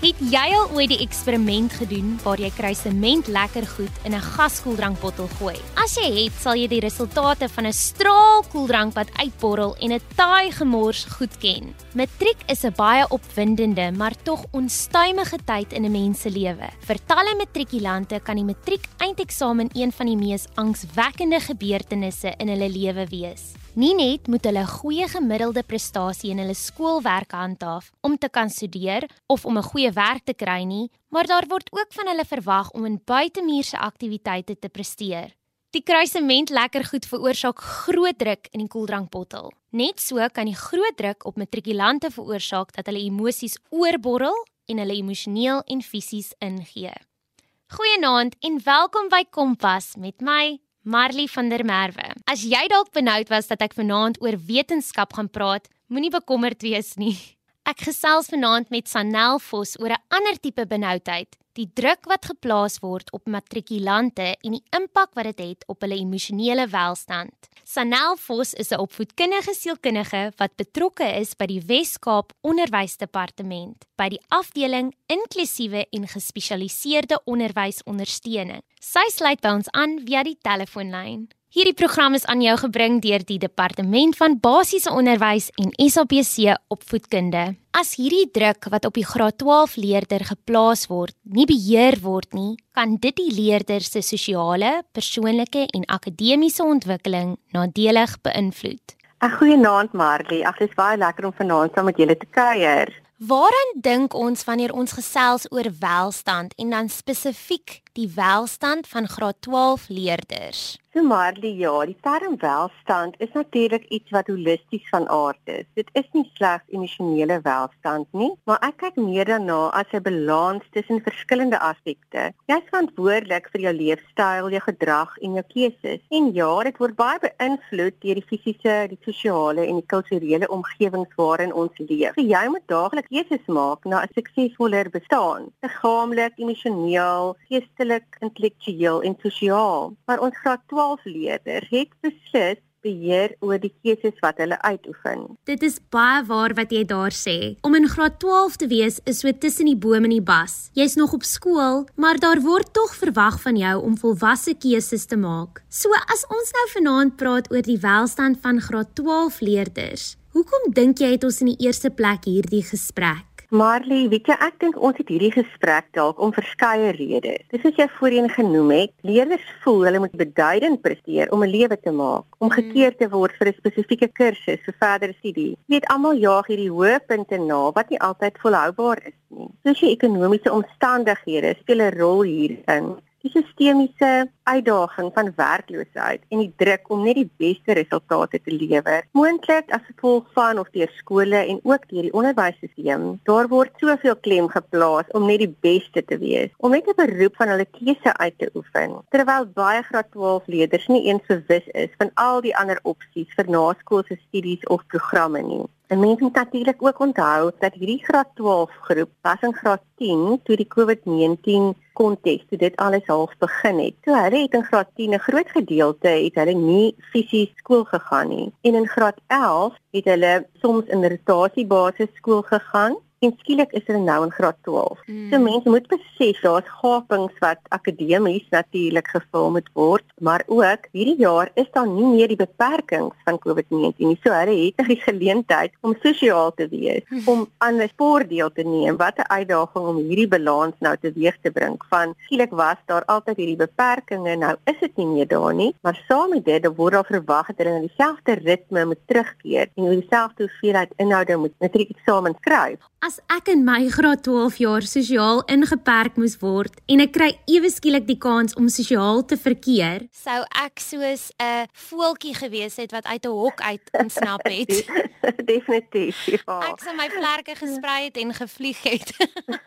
Het jy al ooit die eksperiment gedoen waar jy kruisement lekker goed in 'n gaskoeldrankbottel gooi? As jy het, sal jy die resultate van 'n straal koeldrank wat uitborrel en 'n taai gemors goed ken. Matriek is 'n baie opwindende, maar tog onstuimige tyd in 'n mens se lewe. Vir talle matrikulante kan die matriek eindeksamen een van die mees angswekkende gebeurtenisse in hulle lewe wees. Nie net moet hulle goeie gemiddelde prestasie in hulle skoolwerk handhaaf om te kan studeer of om 'n goeie werk te kry nie, maar daar word ook van hulle verwag om in buitemuurse aktiwiteite te presteer. Die kruisement lekker goed veroorsaak groot druk in die koeldrankbottel. Net so kan die groot druk op matrikulante veroorsaak dat hulle emosies oorborrel en hulle emosioneel en fisies ingee. Goeienaand en welkom by Kompas met my Marley van der Merwe. As jy dalk benoud was dat ek vanaand oor wetenskap gaan praat, moenie bekommerd wees nie. Ek gesels vanaand met Sanel Vos oor 'n ander tipe benoudheid, die druk wat geplaas word op matrikulante en die impak wat dit het, het op hulle emosionele welstand. Sanel Vos is 'n opvoedkundige sielkundige wat betrokke is by die Wes-Kaap Onderwysdepartement by die afdeling inklusiewe en gespesialiseerde onderwysondersteuning. Sy sluit by ons aan via die telefoonlyn. Hierdie program is aan jou gebring deur die Departement van Basiese Onderwys en SABC Opvoedkunde. As hierdie druk wat op die graad 12 leerder geplaas word, nie beheer word nie, kan dit die leerder se sosiale, persoonlike en akademiese ontwikkeling nadelig beïnvloed. 'n Goeienaand Marley, ag dit is baie lekker om vanaand saam met julle te kuier. Waaraan dink ons wanneer ons gesels oor welstand en dan spesifiek die welstand van graad 12 leerders? So Marley, ja, die term welstand is natuurlik iets wat holisties van aard is. Dit is nie slegs emosionele welstand nie, maar ek kyk meer daarna as 'n balans tussen verskillende aspekte. Jy is verantwoordelik vir jou leefstyl, jou gedrag en jou keuses. En ja, dit word baie beïnvloed deur die fisiese, die sosiale en die kulturele omgewings waarin ons leef. So jy moet daagliks keuses maak na 'n suksesvoller bestaan, liggaamlik, emosioneel, geestelik, intellektueel en sosiaal. Maar ons graad 12 leerders het beslis beheer oor die keuses wat hulle uitoefen. Dit is baie waar wat jy daar sê. Om in graad 12 te wees is so tussen die boom en die bas. Jy's nog op skool, maar daar word tog verwag van jou om volwasse keuses te maak. So as ons nou vanaand praat oor die welstand van graad 12 leerders, hoekom dink jy het ons in die eerste plek hierdie gesprek? Marley, weet jy, ek dink ons het hierdie gesprek dalk om verskeie redes. Dis soos jy voorheen genoem het, leerders voel hulle moet beduidend presteer om 'n lewe te maak, om hmm. gekeer te word vir 'n spesifieke kursus vir verdere studie. Jy weet almal jaag hierdie hoë punte na wat nie altyd volhoubaar is nie. Sosio-ekonomiese omstandighede speel 'n rol hierin die sistemiese uitdaging van werkloosheid en die druk om net die beste resultate te lewer. Moontlik as gevolg van of deur skole en ook deur die onderwysstelsel, daar word soveel klem geplaas om net die beste te wees, om net 'n beroep van hulle keuse uit te oefen. Terwyl baie graad 12 leerders nie eens bewus is van al die ander opsies vir naskoolse studies of programme nie. En mense moet natuurlik ook onthou dat hierdie graad 12 groep was in graad 10 toe die COVID-19 konteks toe dit alles half begin het. So hulle het in graad 10 'n groot gedeelte het hulle nie fisies skool gegaan nie. En in graad 11 het hulle soms in rotasiebasis skool gegaan en skielik is hulle nou in graad 12. Mm. So mense moet besef daar's gapings wat akademies natuurlik gevul moet word, maar ook hierdie jaar is daar nie meer die beperkings van COVID-19 nie. So hulle het 'n geleentheid om sosiaal te wees, mm. om aan 'n sport deel te neem. Wat 'n uitdaging om hierdie balans nou teweeg te bring van skielik was daar altyd hierdie beperkings, nou is dit nie meer daar nie, maar saam met dit word daar verwag dat hulle in dieselfde ritme moet terugkeer en dieselfde hoeveelheid inhoude moet matriekeksamen skryf as ek in my graad 12 jaar sosiaal ingeperk moes word en ek kry ewe skielik die kans om sosiaal te verkeer, sou ek soos 'n voeltjie gewees het wat uit 'n hok uit ontsnap het. Definitief. Ja. Ek sou my vlerke gesprei het en gevlieg het.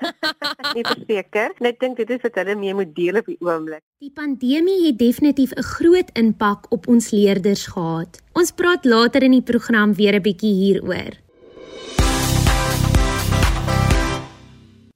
Ek verseker, net dink dit is wat hulle mee moet deel op die oomblik. Die pandemie het definitief 'n groot impak op ons leerders gehad. Ons praat later in die program weer 'n bietjie hieroor.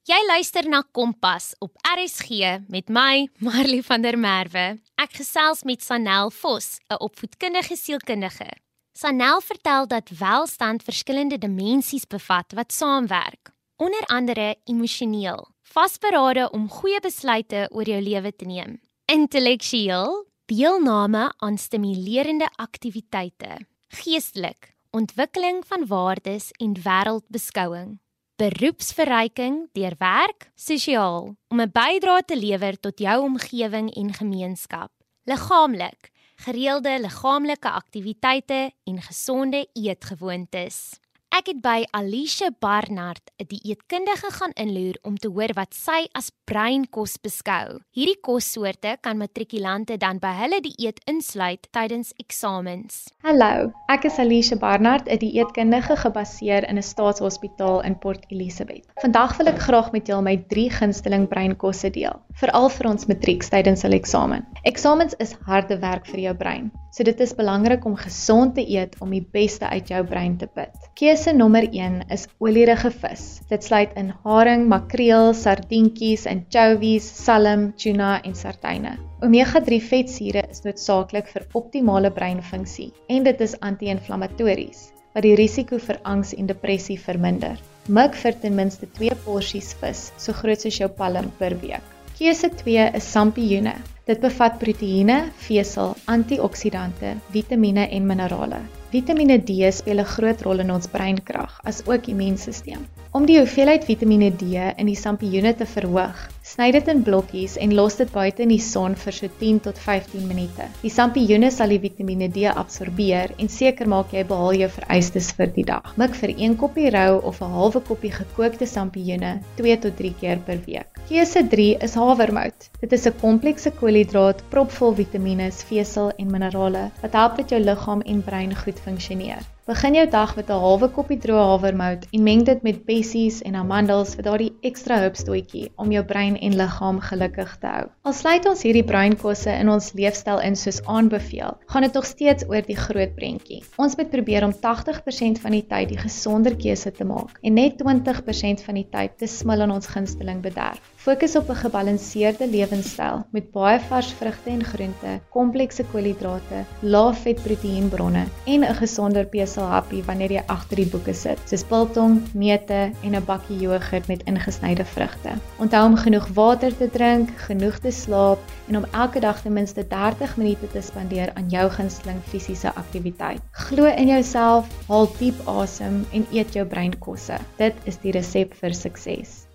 Jy luister na Kompas op RSG met my Marley van der Merwe. Ek gesels met Sanel Vos, 'n opvoedkundige sielkundige. Sanel vertel dat welstand verskillende dimensies bevat wat saamwerk. onder andere emosioneel, vasberade om goeie besluite oor jou lewe te neem, intellektueel, deelname aan stimulerende aktiwiteite, geestelik, ontwikkeling van waardes en wêreldbeskouing, beroepsverryking deur werk, sosiaal, om 'n bydrae te lewer tot jou omgewing en gemeenskap, liggaamlik, gereelde liggaamlike aktiwiteite en gesonde eetgewoontes. Ek het by Alicia Barnard, 'n dieetkundige gaan inloer om te hoor wat sy as breinkos beskou. Hierdie kossoorte kan matrikulante dan by hulle dieet insluit tydens eksamens. Hallo, ek is Alicia Barnard, 'n dieetkundige gebaseer in 'n staatshospitaal in Port Elizabeth. Vandag wil ek graag met julle my 3 gunsteling breinkosse deel, veral vir ons matrieks tydens hulle eksamen. Eksamens is harde werk vir jou brein. So dit is belangrik om gesond te eet om die beste uit jou brein te put. Keuse nommer 1 is olierige vis. Dit sluit in haring, makreel, sardientjies, anchovies, salm, tuna en sardyne. Omega-3 vetsure is noodsaaklik vir optimale breinfunksie en dit is anti-inflammatories wat die risiko vir angs en depressie verminder. Mik vir ten minste 2 porsies vis, so groot soos jou palm per week. Keuse 2 is sampioene. Dit bevat proteïene, vesel, antioksidante, vitamiene en minerale. Vitamiene D speel 'n groot rol in ons breinkrag, asook immuunstelsel. Om die hoeveelheid Vitamiene D in die sampioene te verhoog, sny dit in blokkies en los dit buite in die son vir so 10 tot 15 minute. Die sampioene sal die Vitamiene D absorbeer en seker maak jy behaal jou vereistes vir die dag. Mik vir 1 koppie rou of 'n halwe koppie gekookte sampioene 2 tot 3 keer per week. Keuse 3 is havermout. Dit is 'n komplekse koolhidraat propvol vitamiene, vesel en minerale wat help dat jou liggaam en brein goed funksioneer. Begin jou dag met 'n halwe koppie droë havermout en meng dit met bessies en amandels vir daardie ekstra hupstootjie om jou brein en liggaam gelukkig te hou. Al sluit ons hierdie breinkosse in ons leefstyl in soos aanbeveel, gaan dit nog steeds oor die groot prentjie. Ons moet probeer om 80% van die tyd die gesonder keuse te maak en net 20% van die tyd te smil aan ons gunsteling bederf. Fokus op 'n gebalanseerde lewenstyl met baie vars vrugte en groente, komplekse koolhidrate, lae vet proteïenbronne en 'n gesonder pesel sal happy wanneer jy agter die boeke sit, soos biltong, neute en 'n bakkie jogurt met ingesnyde vrugte. Onthou om genoeg water te drink, genoeg te slaap en om elke dag ten minste 30 minute te spandeer aan jou gunsteling fisiese aktiwiteit. Glo in jouself, haal diep asem en eet jou breinkosse. Dit is die resep vir sukses.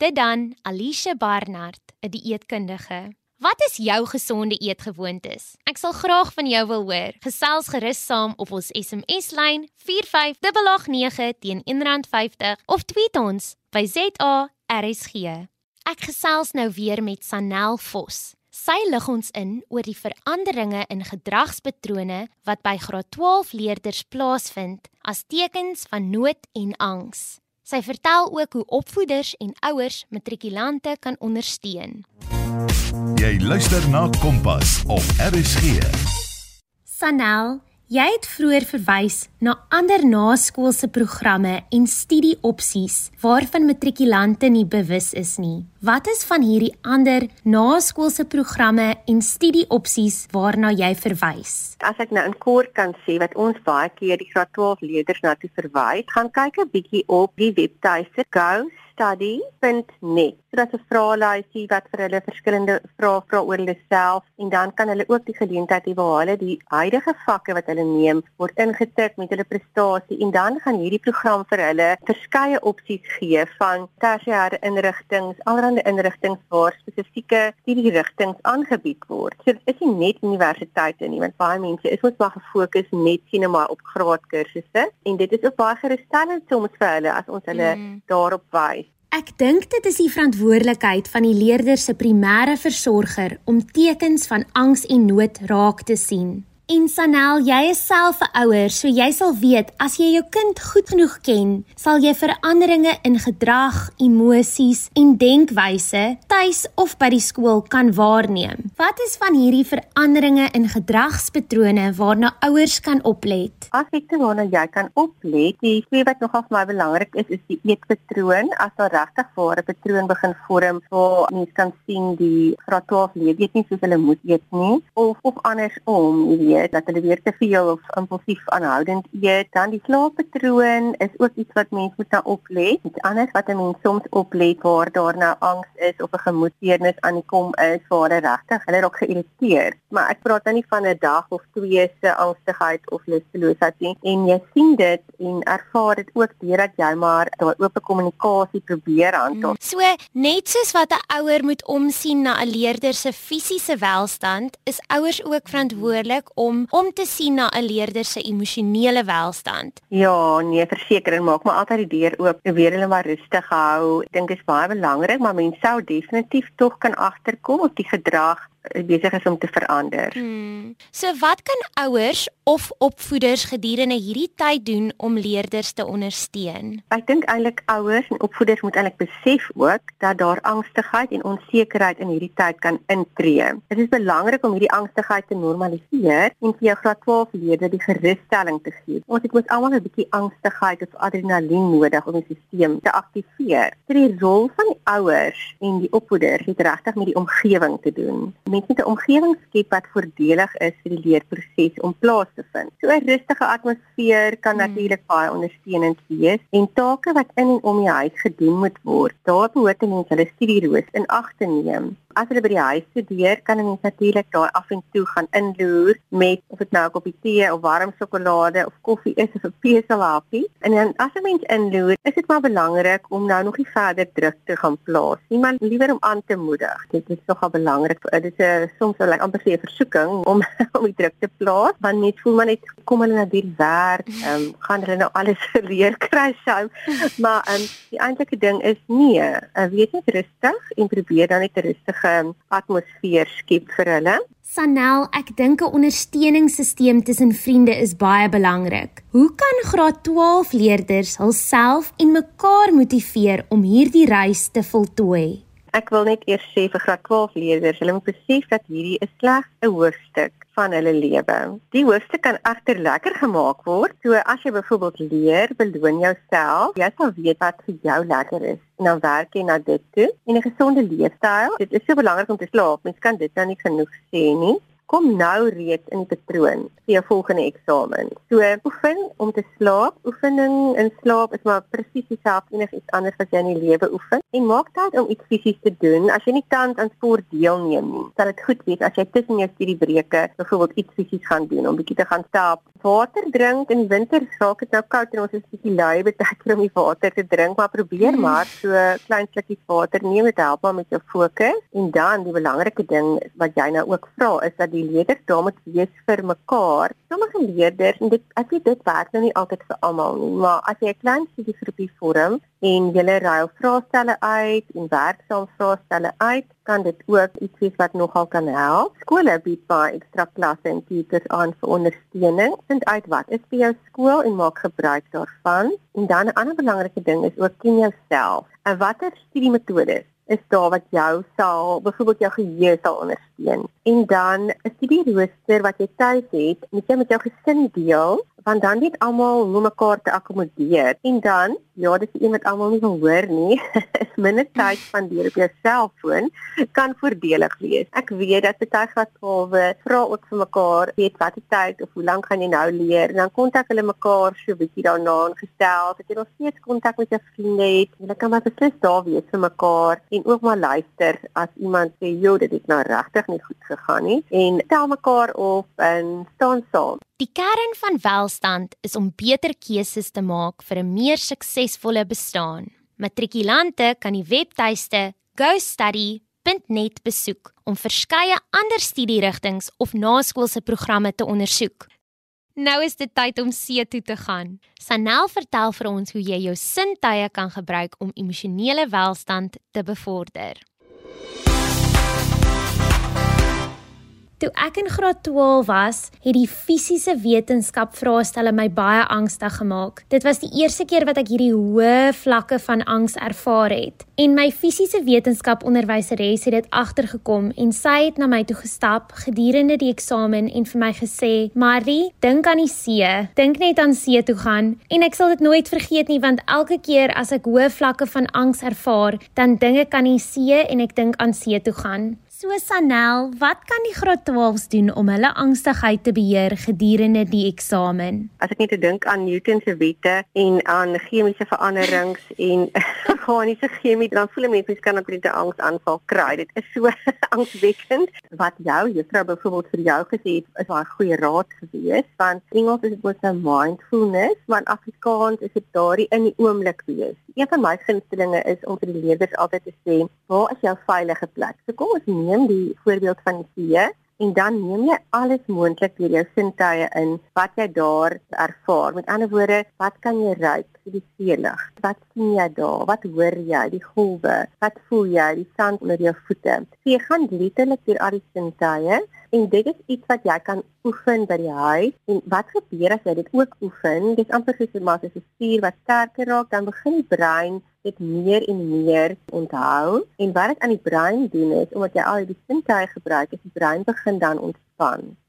Dit dan Alicia Barnard, 'n dieetkundige. Wat is jou gesonde eetgewoontes? Ek sal graag van jou wil hoor. Gesels gerus saam op ons SMS-lyn 4589 teen R1.50 of tweet ons by ZARSG. Ek gesels nou weer met Sanel Vos. Sy lig ons in oor die veranderinge in gedragspatrone wat by graad 12 leerders plaasvind as tekens van nood en angs. Sy vertel ook hoe opvoeders en ouers matrikulante kan ondersteun. Jy luister na Kompas op RSG. Sanel, jy het vroeër verwys na ander naskoolse programme en studieopsies waarvan matrikulante nie bewus is nie. Wat is van hierdie ander naskoolse programme en studieopsies waarna jy verwys? As ek nou in kort kan sê wat ons baie keer die graad 12 leerders na toe verwys, gaan kyk 'n bietjie op die webtuiste gostudy.net. So dit is 'n vraelysie wat vir hulle verskillende vrae vra oor hulle self en dan kan hulle ook die geleentheid hê waar hulle die huidige vakke wat hulle neem word ingetik met hulle prestasie en dan gaan hierdie program vir hulle verskeie opsies gee van tersiêre inrigtinge, allerlei inrigtinge waar spesifieke studierigtinge aangebied word. So dit is nie net universiteite nie, want baie mense is ons maar gefokus net sien maar op graadkursusse en dit is ook baie gerusstellend soms vir hulle as ons hulle mm. daarop wys. Ek dink dit is die verantwoordelikheid van die leerder se primêre versorger om tekens van angs en nood raak te sien. En Sanel, jy is self 'n ouer, so jy sal weet as jy jou kind goed genoeg ken, sal jy veranderinge in gedrag, emosies en denkwyse tuis of by die skool kan waarneem. Wat is van hierdie veranderinge in gedragspatrone waarna ouers kan oplet? As ek te waarna jy kan oplet, die twee wat nogal vir my belangrik is, is die eetpatroon. As daar regtig 'n patroon begin vorm waar mens kan sien die graad 12 leef, weet nie soos hulle moet eet nie of of andersom, jy eet, dat hulle weer te veel of impulsief aanhoudend eet, dan die slaappatroon is ook iets wat mense moet nou oplet. Iets anders wat 'n mens soms oplet waar daar nou angs is of 'n gemoedstoornis aan die kom is waar hulle regtig hulle raak geïrriteerd. Maar ek praat nou nie van 'n dag of twee se angstigheid of lusteloosheid nie. En jy sien dit en ervaar dit ook deurdat jy maar daai oop kommunikasie probeer handhaaf. So net soos wat 'n ouer moet omsien na 'n leerder se fisiese welstand, is ouers ook verantwoordelik om om te sien na 'n leerder se emosionele welstand. Ja, nee, verseker en maak maar altyd die deur oop. Probeer hulle maar rustig hou. Ek dink dit is baie belangrik, maar mens sou definitief tog kan agterkom of die gedrag besig is om te verander. Hmm. So wat kan ouers of opvoeders gedurende hierdie tyd doen om leerders te ondersteun? Ek dink eintlik ouers en opvoeders moet eintlik besef ook dat daar angstigheid en onsekerheid in hierdie tyd kan intree. Dit is belangrik om hierdie angstigheid te normaliseer en vir jou graad 12 leerders die gerusstelling te gee. Ons het mos almal 'n bietjie angstigheid of adrenalien nodig om die stelsel te aktiveer. Dit is die rol van die ouers en die opvoeders het regtig met die omgewing te doen mens moet 'n omgewing skep wat voordelig is vir die leerproses om plaas te vind. So 'n rustige atmosfeer kan hmm. natuurlik baie ondersteunend wees en take wat in en om die huis gedoen moet word, daar behoort mense hulle studieroos in ag te neem. As hulle by die huis studeer, kan 'n mens natuurlik daar af en toe gaan inloer met of dit nou 'n koppie tee of warm sjokolade of koffie is of 'n peselhapie. En dan as 'n mens inloer, is dit maar belangrik om nou nog nie verder druk te gaan plaas nie, maar liewer om aan te moedig. Dit is nogal belangrik dit is soms wel like, amper 'n versoeking om om die druk te plaas, want net voel maar net kom hulle na die werk, ehm um, gaan hulle nou alles verleer kry sou. Maar ehm um, die eintlike ding is nee, uh, wees net rustig en probeer dan net 'n rustige atmosfeer skep vir hulle. Sanel, ek dink 'n ondersteuningssisteem tussen vriende is baie belangrik. Hoe kan graad 12 leerders hulself en mekaar motiveer om hierdie reis te voltooi? Ek wil net eers sê vir graad 12 leerders, hulle moet besef dat hierdie is slegs 'n hoofstuk van hulle lewe. Die hoofstuk kan egter lekker gemaak word. So as jy byvoorbeeld leer, beloon jouself. Jy sal weet wat vir jou lekker is. En dan werk jy na dit toe. En 'n gesonde leefstyl, dit is so belangrik om te slaap. Mens kan dit nou nie genoeg sê nie kom nou reeds in die patroon vir jou volgende eksamen. So oefen om te slaap. Oefening in slaap is maar presies dieselfde enig iets anders wat jy in die lewe oefen. En maak tyd om iets fisies te doen. As jy nie tans aan sport deelneem nie, sal dit goed wees as jy tussen jou studiebreuke byvoorbeeld iets fisies gaan doen om bietjie te gaan stap. Water drink in winter raak dit nou koud en ons is bietjie lui beteken om die water te drink, maar probeer mm. maar so klein slukkies water neem dit help maar met jou fokus. En dan die belangrike ding wat jy nou ook vra is dat die die leerders daar moet wees vir mekaar. Sommige leerders en dit ek weet dit werk nou nie altyd vir almal nie, maar as jy 'n klein studiegroepie vorm en julle ruil vraestelle uit en werk saam vraestelle uit, kan dit ook iets wees wat nogal kan help. Skole bied baie ekstra klasse en tutors aan vir ondersteuning. Vind uit wat is vir jou skool en maak gebruik daarvan. En dan 'n ander belangrike ding is ook ken jouself. En watter studiemetodes is daar wat jou sal byvoorbeeld jou geheue sal ondersteun. En dan 'n studierooster wat jy tuis het, moet jy met jou gesin deel want dan net almal hoe mekaar te akkommodeer. En dan, ja, dis een wat almal nie hoor nie, is minder tyd spandeer op jou selfoon kan voordelig wees. Ek weet dat baie graadskoolwe vra ook vir mekaar, weet wat die tyd of hoe lank gaan jy nou leer? En dan kontak hulle mekaar so 'n bietjie daarna gestel, dat jy nog steeds kontak met jou vriende het. Hulle kan maar beslis daar wees vir mekaar en ook maar luister as iemand sê, "Jo, dit het nou regtig nie goed gegaan nie." En tel mekaar op en staan saam. Die kern van welstand is om beter keuses te maak vir 'n meer suksesvolle bestaan. Matrikulante kan die webtuiste gostudy.net besoek om verskeie ander studierigtinge of naskoolse programme te ondersoek. Nou is dit tyd om see toe te gaan. Sanel vertel vir ons hoe jy jou sintuie kan gebruik om emosionele welstand te bevorder. Toe ek in graad 12 was, het die fisiese wetenskap vraestelle my baie angstig gemaak. Dit was die eerste keer wat ek hierdie hoë vlakke van angs ervaar het. En my fisiese wetenskap onderwyseres het dit agtergekom en sy het na my toe gestap gedurende die eksamen en vir my gesê: "Marie, dink aan die see. Dink net aan see toe gaan." En ek sal dit nooit vergeet nie want elke keer as ek hoë vlakke van angs ervaar, dan dink ek aan die see en ek dink aan see toe gaan. So Sanel, wat kan die graad 12s doen om hulle angstigheid te beheer gedurende die eksamen? As ek net dink aan Newton se wette en aan chemiese veranderings en organiese chemie, dan voel mense mens kan net 'n angsaanval kry. Dit is so angswekkend. Wat jou juffrou byvoorbeeld vir jou gesê het, is 'n goeie raad gewees, want Engels is dit mos nou mindfulness, maar Afrikaans is dit daardie in die oomblik wees. Een van my gunstelinge is om vir die leerders altyd te sê, "Waar is jou veilige plek?" So kom ons neem die voorbeeld van die see en dan neem jy alles moontlik deur jou sintuie in wat jy daar ervaar. Met ander woorde, wat kan jy ruik? Die seelig. Wat sien jy daar? Wat hoor jy? Die golwe. Wat voel jy? Die sand onder jou voete. So jy gaan letterlik deur al die sintuie en dit is iets wat jy kan oefen by die huis. En wat gebeur as jy dit ook oefen? Dis amper soos 'n massa se spier wat sterker raak, dan begin die brein dit meer en meer onthou en wat dit aan die brein doen is omdat jy al die sintuie gebruik, is die brein begin dan ontspan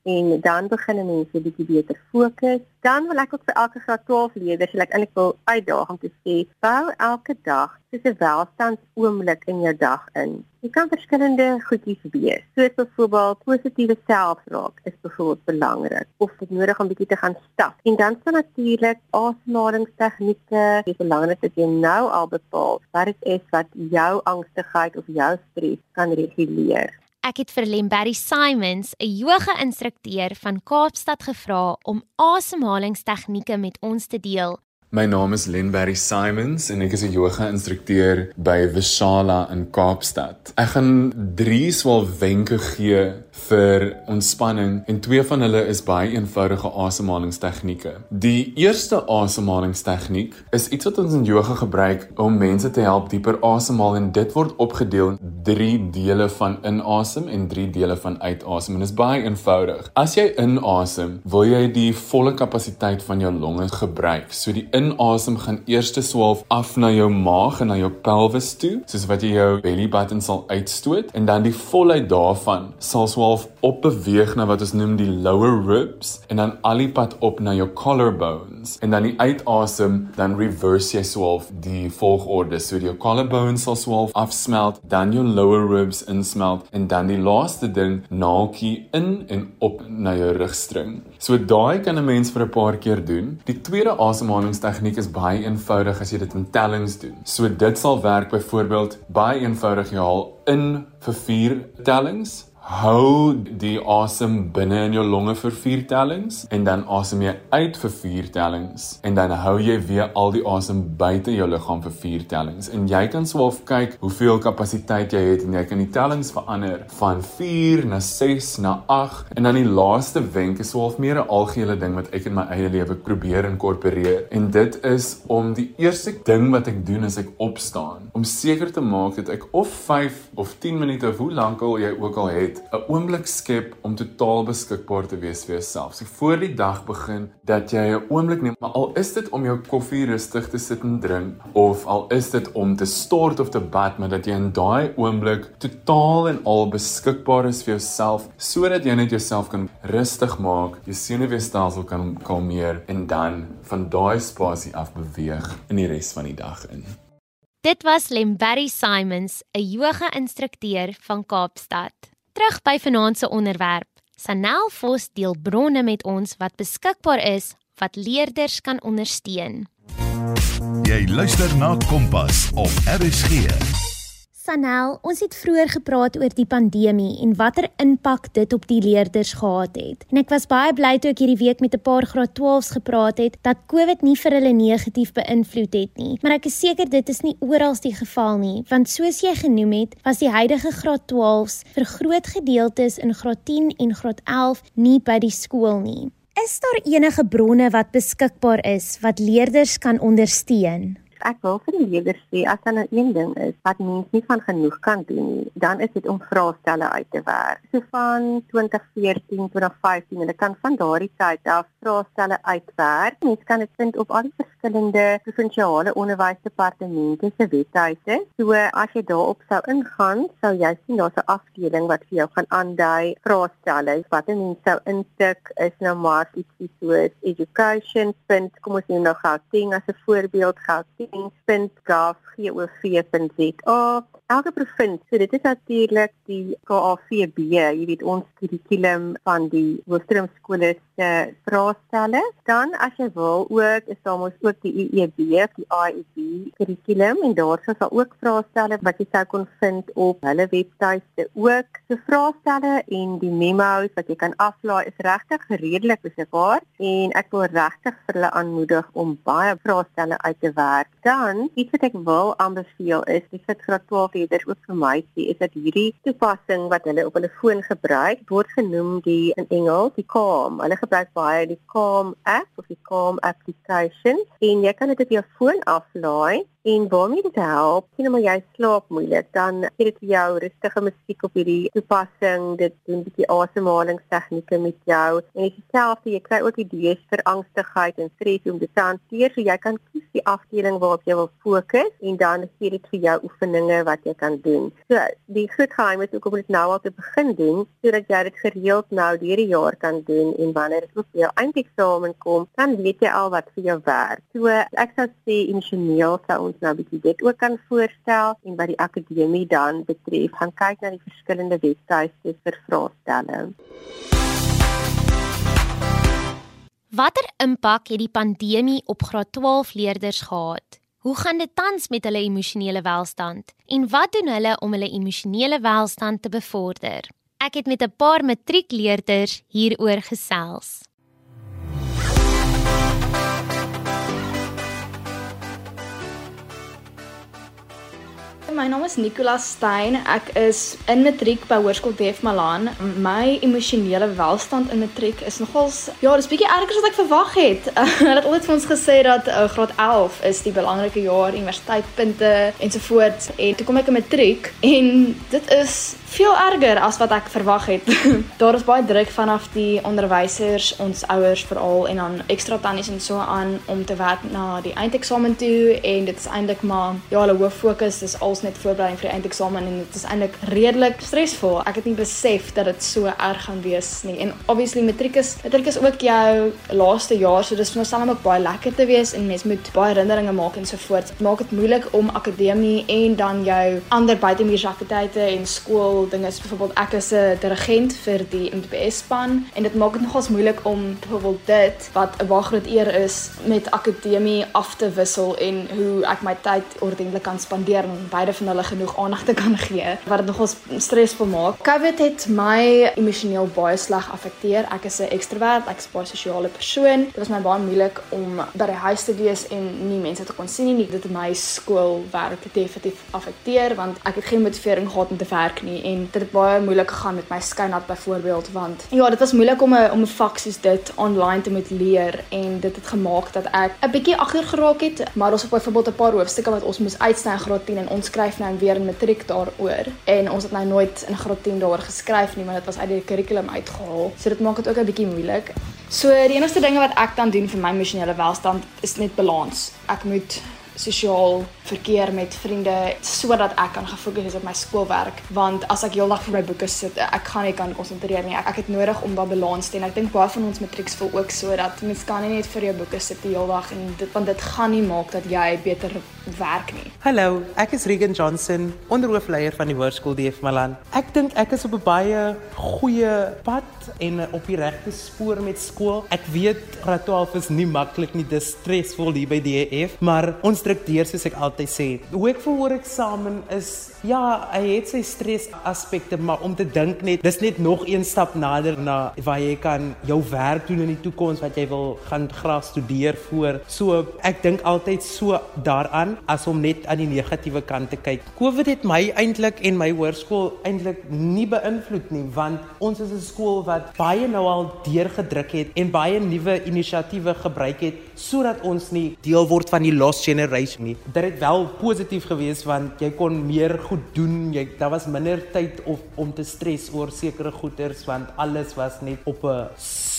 en dan begin mense bietjie beter fokus. Dan wil ek ook vir elke graad 12 leerders, ek eintlik wil uitdaag om te sê, bou elke dag soos 'n welstandsoomblik in jou dag in. Jy kan verskillende goedjies wees. Soos byvoorbeeld positiewe selfraak is byvoorbeeld belangrik of dit nodig om bietjie te gaan stap. En dan staan natuurlik asemhalingstegnieke. Dit is belangrik dat jy nou al bepaal wat dit is wat jou angstigheid of jou stres kan reguleer. Ek het vir Lemberry Simons, 'n yoga-instrukteur van Kaapstad gevra om asemhalingstegnieke met ons te deel My naam is Lenberry Simons en ek is 'n yoga instrukteur by Vishala in Kaapstad. Ek gaan 3 swaal wenke gee vir ontspanning en twee van hulle is baie eenvoudige asemhalingstegnieke. Die eerste asemhalingstegniek is iets wat ons in yoga gebruik om mense te help dieper asemhaal en dit word opgedeel in 3 dele van inasem en 3 dele van uitasem en dit is baie eenvoudig. As jy inasem, wil jy die volle kapasiteit van jou longe gebruik. So die inasem gaan eers te swaalf af na jou maag en na jou pelvis toe, soos wat jy jou belly button sal uitstoot en dan die volheid daarvan sal swaalf op beweeg na wat ons noem die lower ribs en dan al die pad op na jou collarbones en dan die uitasem dan reverse jy swaalf die volgorde so die collarbones sal swaalf afsmelt dan jou lower ribs insmelt en dan die laaste ding naaltjie in en op na jou rugstring. So daai kan 'n mens vir 'n paar keer doen. Die tweede asemhalingstechniek tegniek is baie eenvoudig as jy dit in tellings doen. So dit sal werk byvoorbeeld baie eenvoudig jy haal in vir 4 tellings hou die asem binne in jou longe vir 4 tellings en dan asem jy uit vir 4 tellings en dan hou jy weer al die asem buite jou liggaam vir 4 tellings en jy kan swaalf kyk hoeveel kapasiteit jy het en jy kan die tellings verander van 4 na 6 na 8 en dan die laaste wenk is swaalf meer 'n algehele ding wat ek in my eie lewe probeer inkorporeer en dit is om die eerste ding wat ek doen as ek opstaan. Om seker te maak dat ek of 5 of 10 minute of hoe lank al jy ook al het 'n oomblik skep om totaal beskikbaar te wees vir jouself. So voor die dag begin dat jy 'n oomblik neem, maar al is dit om jou koffie rustig te sit en drink of al is dit om te stort of te bad, maar dat jy in daai oomblik totaal en al beskikbaar is vir jouself sodat jy net jouself kan rustig maak, jou senuweestelsel kan kalmeer en dan van daai spasie af beweeg in die res van die dag in. Dit was Lemberry Simons, 'n yoga-instrukteur van Kaapstad. Terug by vanaand se onderwerp. Sanel Vos deel bronne met ons wat beskikbaar is wat leerders kan ondersteun. Jy luister na Kompas op RSG. Sanel, ons het vroeër gepraat oor die pandemie en watter impak dit op die leerders gehad het. En ek was baie bly toe ek hierdie week met 'n paar graad 12s gepraat het dat COVID nie vir hulle negatief beïnvloed het nie. Maar ek is seker dit is nie oral die geval nie, want soos jy genoem het, was die huidige graad 12s vir groot gedeeltes in graad 10 en graad 11 nie by die skool nie. Is daar enige bronne wat beskikbaar is wat leerders kan ondersteun? Ek wil vir die leerders sê as nou een ding is wat mens nie van genoeg kan doen nie, dan is dit om vraestelle uit te werk. So van 2014 tot 2015, hulle kan van daardie tyd af vraestelle uitwerk. Mens kan dit vind op al die verskillende provinsiale onderwysdepartemente se webtuise. So as jy daarop sou ingaan, sou jy sien daar's 'n afdeling wat vir jou gaan aandui vraestelle. Wat mens sou intik is nou maar ietsie soos education. Kom ons neem nou ding as 'n voorbeeld gou www.gov.za elke provinsie, so dit is natuurlik die KAVB, jy weet ons kurrikulum van die hoofstroomskole se vraestelle. Dan as jy wil ook is daar mos ook die EEB, die IEB kurrikulum en daar sal ook vraestelle wat jy sou kon vind op hulle webtuiste ook. So vraestelle en die memos wat jy kan aflaai is regtig redelik beskikbaar en ek wil regtig vir hulle aanmoedig om baie vraestelle uit te werk. Dan iets wat ek wil aanbeveel is, dis vir graad 12 leerders ook vir my sê, is dat hierdie toepassing wat hulle op hulle foon gebruik, word genoem die in Engels die Calm. Hulle gebruik baie die Calm app of die Calm application en jy kan dit op jou foon aflaai En waarmee dit help, sien maar jy slaap moeilik, dan gee dit vir jou rustige musiek op hierdie toepassing. Dit doen 'n bietjie asemhalingstegnieke met jou en dit selfs jy kry ook idees vir angstigheid en stres om dit te hanteer. So jy kan kies die afdeling waarop jy wil fokus en dan gee dit vir jou oefeninge wat jy kan doen. So die groot geheim is ook om dit nou al te begin doen sodat jy dit gereeld nou deur die jaar kan doen en wanneer dit op jou eindeksamen kom, dan weet jy al wat vir jou werk. So ek sou sê emosioneel sou ons nou 'n bietjie dit ook kan voorstel en wat die akademie dan betref, gaan kyk na die verskillende webtuiste vir vraestelle. Watter impak het die pandemie op graad 12 leerders gehad? Hoe gaan dit tans met hulle emosionele welstand en wat doen hulle om hulle emosionele welstand te bevorder? Ek het met 'n paar matriekleerders hieroor gesels. My naam is Nicolas Stein. Ek is in matriek by Hoërskool DF Malan. My emosionele welstand in matriek is nogals ja, dis bietjie erger as wat ek verwag het. Hulle het altyd vir ons gesê dat uh, graad 11 is die belangrike jaar, universiteitpunte ensovoorts. En toe kom ek in matriek en dit is veel erger as wat ek verwag het. Daar is baie druk vanaf die onderwysers, ons ouers veral en dan ekstra tannies en so aan om te werk na die eindeksamen toe en dit is eintlik maar ja, hulle hoof fokus is als net voorbereiding vir die eindeksamen en dit is eintlik redelik stresvol. Ek het nie besef dat dit so erg gaan wees nie. En obviously matriek is matriek is ook jou laaste jaar, so dis vir myself ook baie lekker te wees en mens moet baie herinneringe maak en so voort. Dit maak dit moeilik om akademie en dan jou ander buitemuurse aktiwiteite en skool dinge, byvoorbeeld ek is 'n dirigent vir die MTBS span en dit maak dit nogals moeilik om byvoorbeeld dit wat 'n baie groot eer is met akademie af te wissel en hoe ek my tyd ordentlik kan spandeer en beide van hulle genoeg aandag te kan gee wat dit nogals stresvol maak. COVID het my emosioneel baie sleg affekteer. Ek is 'n ekstrovert, ek is 'n baie sosiale persoon. Dit was my baie moeilik om by die huis te wees en nie mense te kon sien nie. Dit het my skoolwerk definitief affekteer want ek het geen motivering gehad om te werk nie en dit het baie moeilik gegaan met my skynat byvoorbeeld want ja, dit was moeilik om 'n om 'n vak soos dit online te moet leer en dit het gemaak dat ek 'n bietjie agter geraak het, maar ons het byvoorbeeld 'n paar hoofstukke wat ons moes uitstaan graad 10 en ons skryf nou weer in matriek daaroor en ons het nou nooit in graad 10 daaroor geskryf nie want dit was uit die kurrikulum uitgehaal. So dit maak dit ook 'n bietjie moeilik. So die enigste dinge wat ek dan doen vir my emosionele welstand is net balans. Ek moet sosiaal verkeer met vriende sodat ek kan gefokus wees op my skoolwerk. Want as ek heeldag vir my boeke sit ek gaan nie kan konsentreer nie. Ek, ek het nodig om daai balans te hê. Ek dink baie van ons matrieks voel ook so dat mens kan nie net vir jou boeke sit die heeldag en dit want dit gaan nie maak dat jy beter werk nie. Hallo ek is Regan Johnson onderhoofleier van die Hoërskool DF Malan. Ek dink ek is op 'n baie goeie pad en op die regte spoor met skool. Ek weet graad 12 is nie maklik nie dis stresvol hier by DF maar ons instrukteur soos ek altyd sê. Hoe ek voel oor eksamen is ja, hy het sy stres aspekte, maar om te dink net dis net nog een stap nader na waar jy kan jou werk doen in die toekoms wat jy wil gaan graag studeer voor. So ek dink altyd so daaraan as om net aan die negatiewe kant te kyk. COVID het my eintlik en my hoërskool eintlik nie beïnvloed nie, want ons is 'n skool wat baie nou al deurgedruk het en baie nuwe inisiatiewe gebruik het sodat ons nie deel word van die lost generation reis nie. Dit het wel positief gewees want jy kon meer goed doen. Jy daar was minder tyd of om te stres oor sekere goeders want alles was net op 'n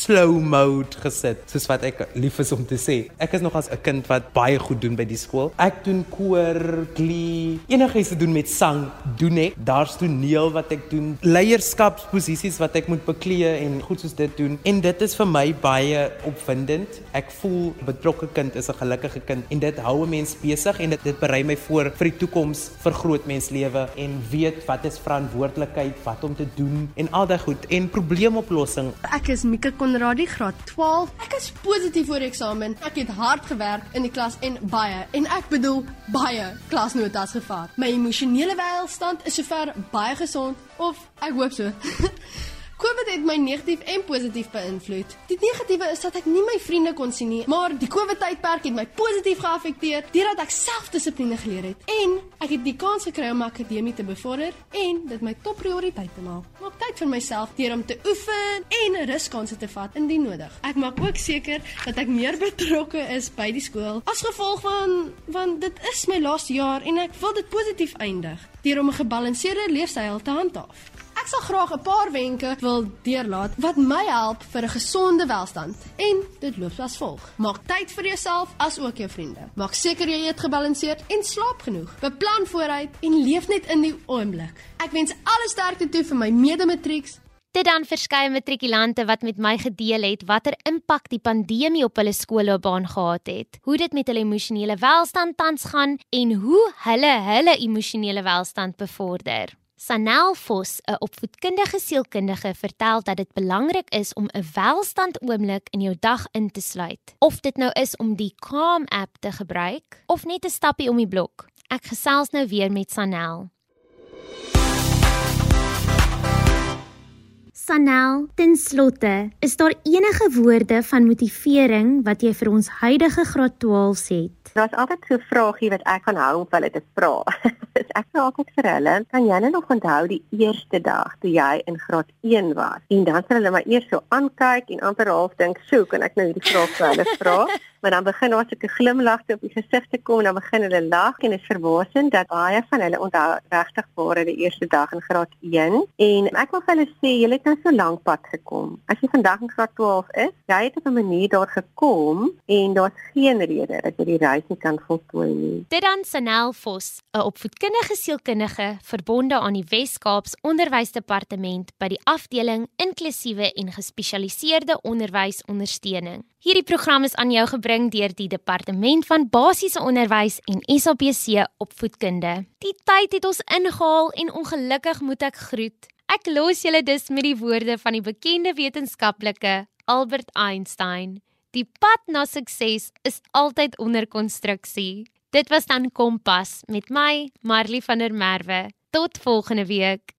slow mode gesit, soos wat ek lief is om te sê. Ek is nog as 'n kind wat baie goed doen by die skool. Ek doen koor, glee, enigiets te doen met sang doen ek. Daar's toneel wat ek doen, leierskapsposisies wat ek moet beklee en goed soos dit doen. En dit is vir my baie opwindend. Ek voel 'n betrokke kind is 'n gelukkige kind en dit hou 'n mens besig en dit dit berei my voor vir die toekoms vir groot menslewe en weet wat is verantwoordelikheid, wat om te doen en al daai goed en probleemoplossing. Ek is Mika Konradi graad 12. Ek is positief voor die eksamen. Ek het hard gewerk in die klas en baie en ek bedoel baie klasnotas gevat. My emosionele welstand is sover baie gesond of ek hoop so. COVID het my negatief en positief beïnvloed. Die negatiewe is dat ek nie my vriende kon sien nie, maar die COVID tydperk het my positief geaffekteer deurdat ek selfdissipline geleer het en ek het die kans gekry om my akademie te bevorder en dit my topprioriteit te maak. Maak tyd vir myself deur om te oefen en ruskanse te vat indien nodig. Ek maak ook seker dat ek meer betrokke is by die skool as gevolg van want dit is my laaste jaar en ek wil dit positief eindig deur om 'n gebalanseerde leefstyl te handhaaf. Ek sal graag 'n paar wenke wil deurlaat wat my help vir 'n gesonde welstand. En dit loop as volg: Maak tyd vir jouself as ook jou vriende. Maak seker jy eet gebalanseerd en slaap genoeg. Beplan vooruit en leef net in die oomblik. Ek wens alle sterkte toe vir my mede-matrieks. Dit dan verskeie matrikulante wat met my gedeel het watter impak die pandemie op hulle skoolloopbaan gehad het, hoe dit met hulle emosionele welstand tans gaan en hoe hulle hulle emosionele welstand bevorder. Sanel Vos, 'n opvoedkundige sielkundige, vertel dat dit belangrik is om 'n welstand oomblik in jou dag in te sluit. Of dit nou is om die Calm app te gebruik of net 'n stappie om die blok. Ek gesels nou weer met Sanel. Sanel, ten slotte, is daar enige woorde van motivering wat jy vir ons huidige graad 12 het? Daar's altyd so 'n vraagie wat ek van hou om hulle te vra. Dis ek vra altyd vir hulle, kan jy nog onthou die eerste dag toe jy in graad 1 was? En dan sal hulle my eers so aankyk en amper half dink, "Sjoe, kan ek nou hierdie vraag vir hulle vra?" maar dan begin daar so 'n glimlagte op die gesig te kom en dan begin hulle lag en dit is verwasend dat baie van hulle onthou regtig waar hulle die eerste dag in graad 1 en ek wil vir hulle sê julle het nou so lank pad gekom. As jy vandag in graad 12 is, jy het op 'n manier daar gekom en daar's geen rede dat jy die reis nie kan voltooi nie. Dit dan Sanel Vos, 'n opvoedkundige sielkundige verbonde aan die Wes-Kaaps Onderwysdepartement by die afdeling inklusiewe en gespesialiseerde onderwysondersteuning. Hierdie program is aan jou gebring deur die Departement van Basiese Onderwys en SABC Opvoedkunde. Die tyd het ons ingehaal en ongelukkig moet ek groet. Ek los julle dus met die woorde van die bekende wetenskaplike Albert Einstein. Die pad na sukses is altyd onder konstruksie. Dit was dan Kompas met my, Marley van der Merwe. Tot volgende week.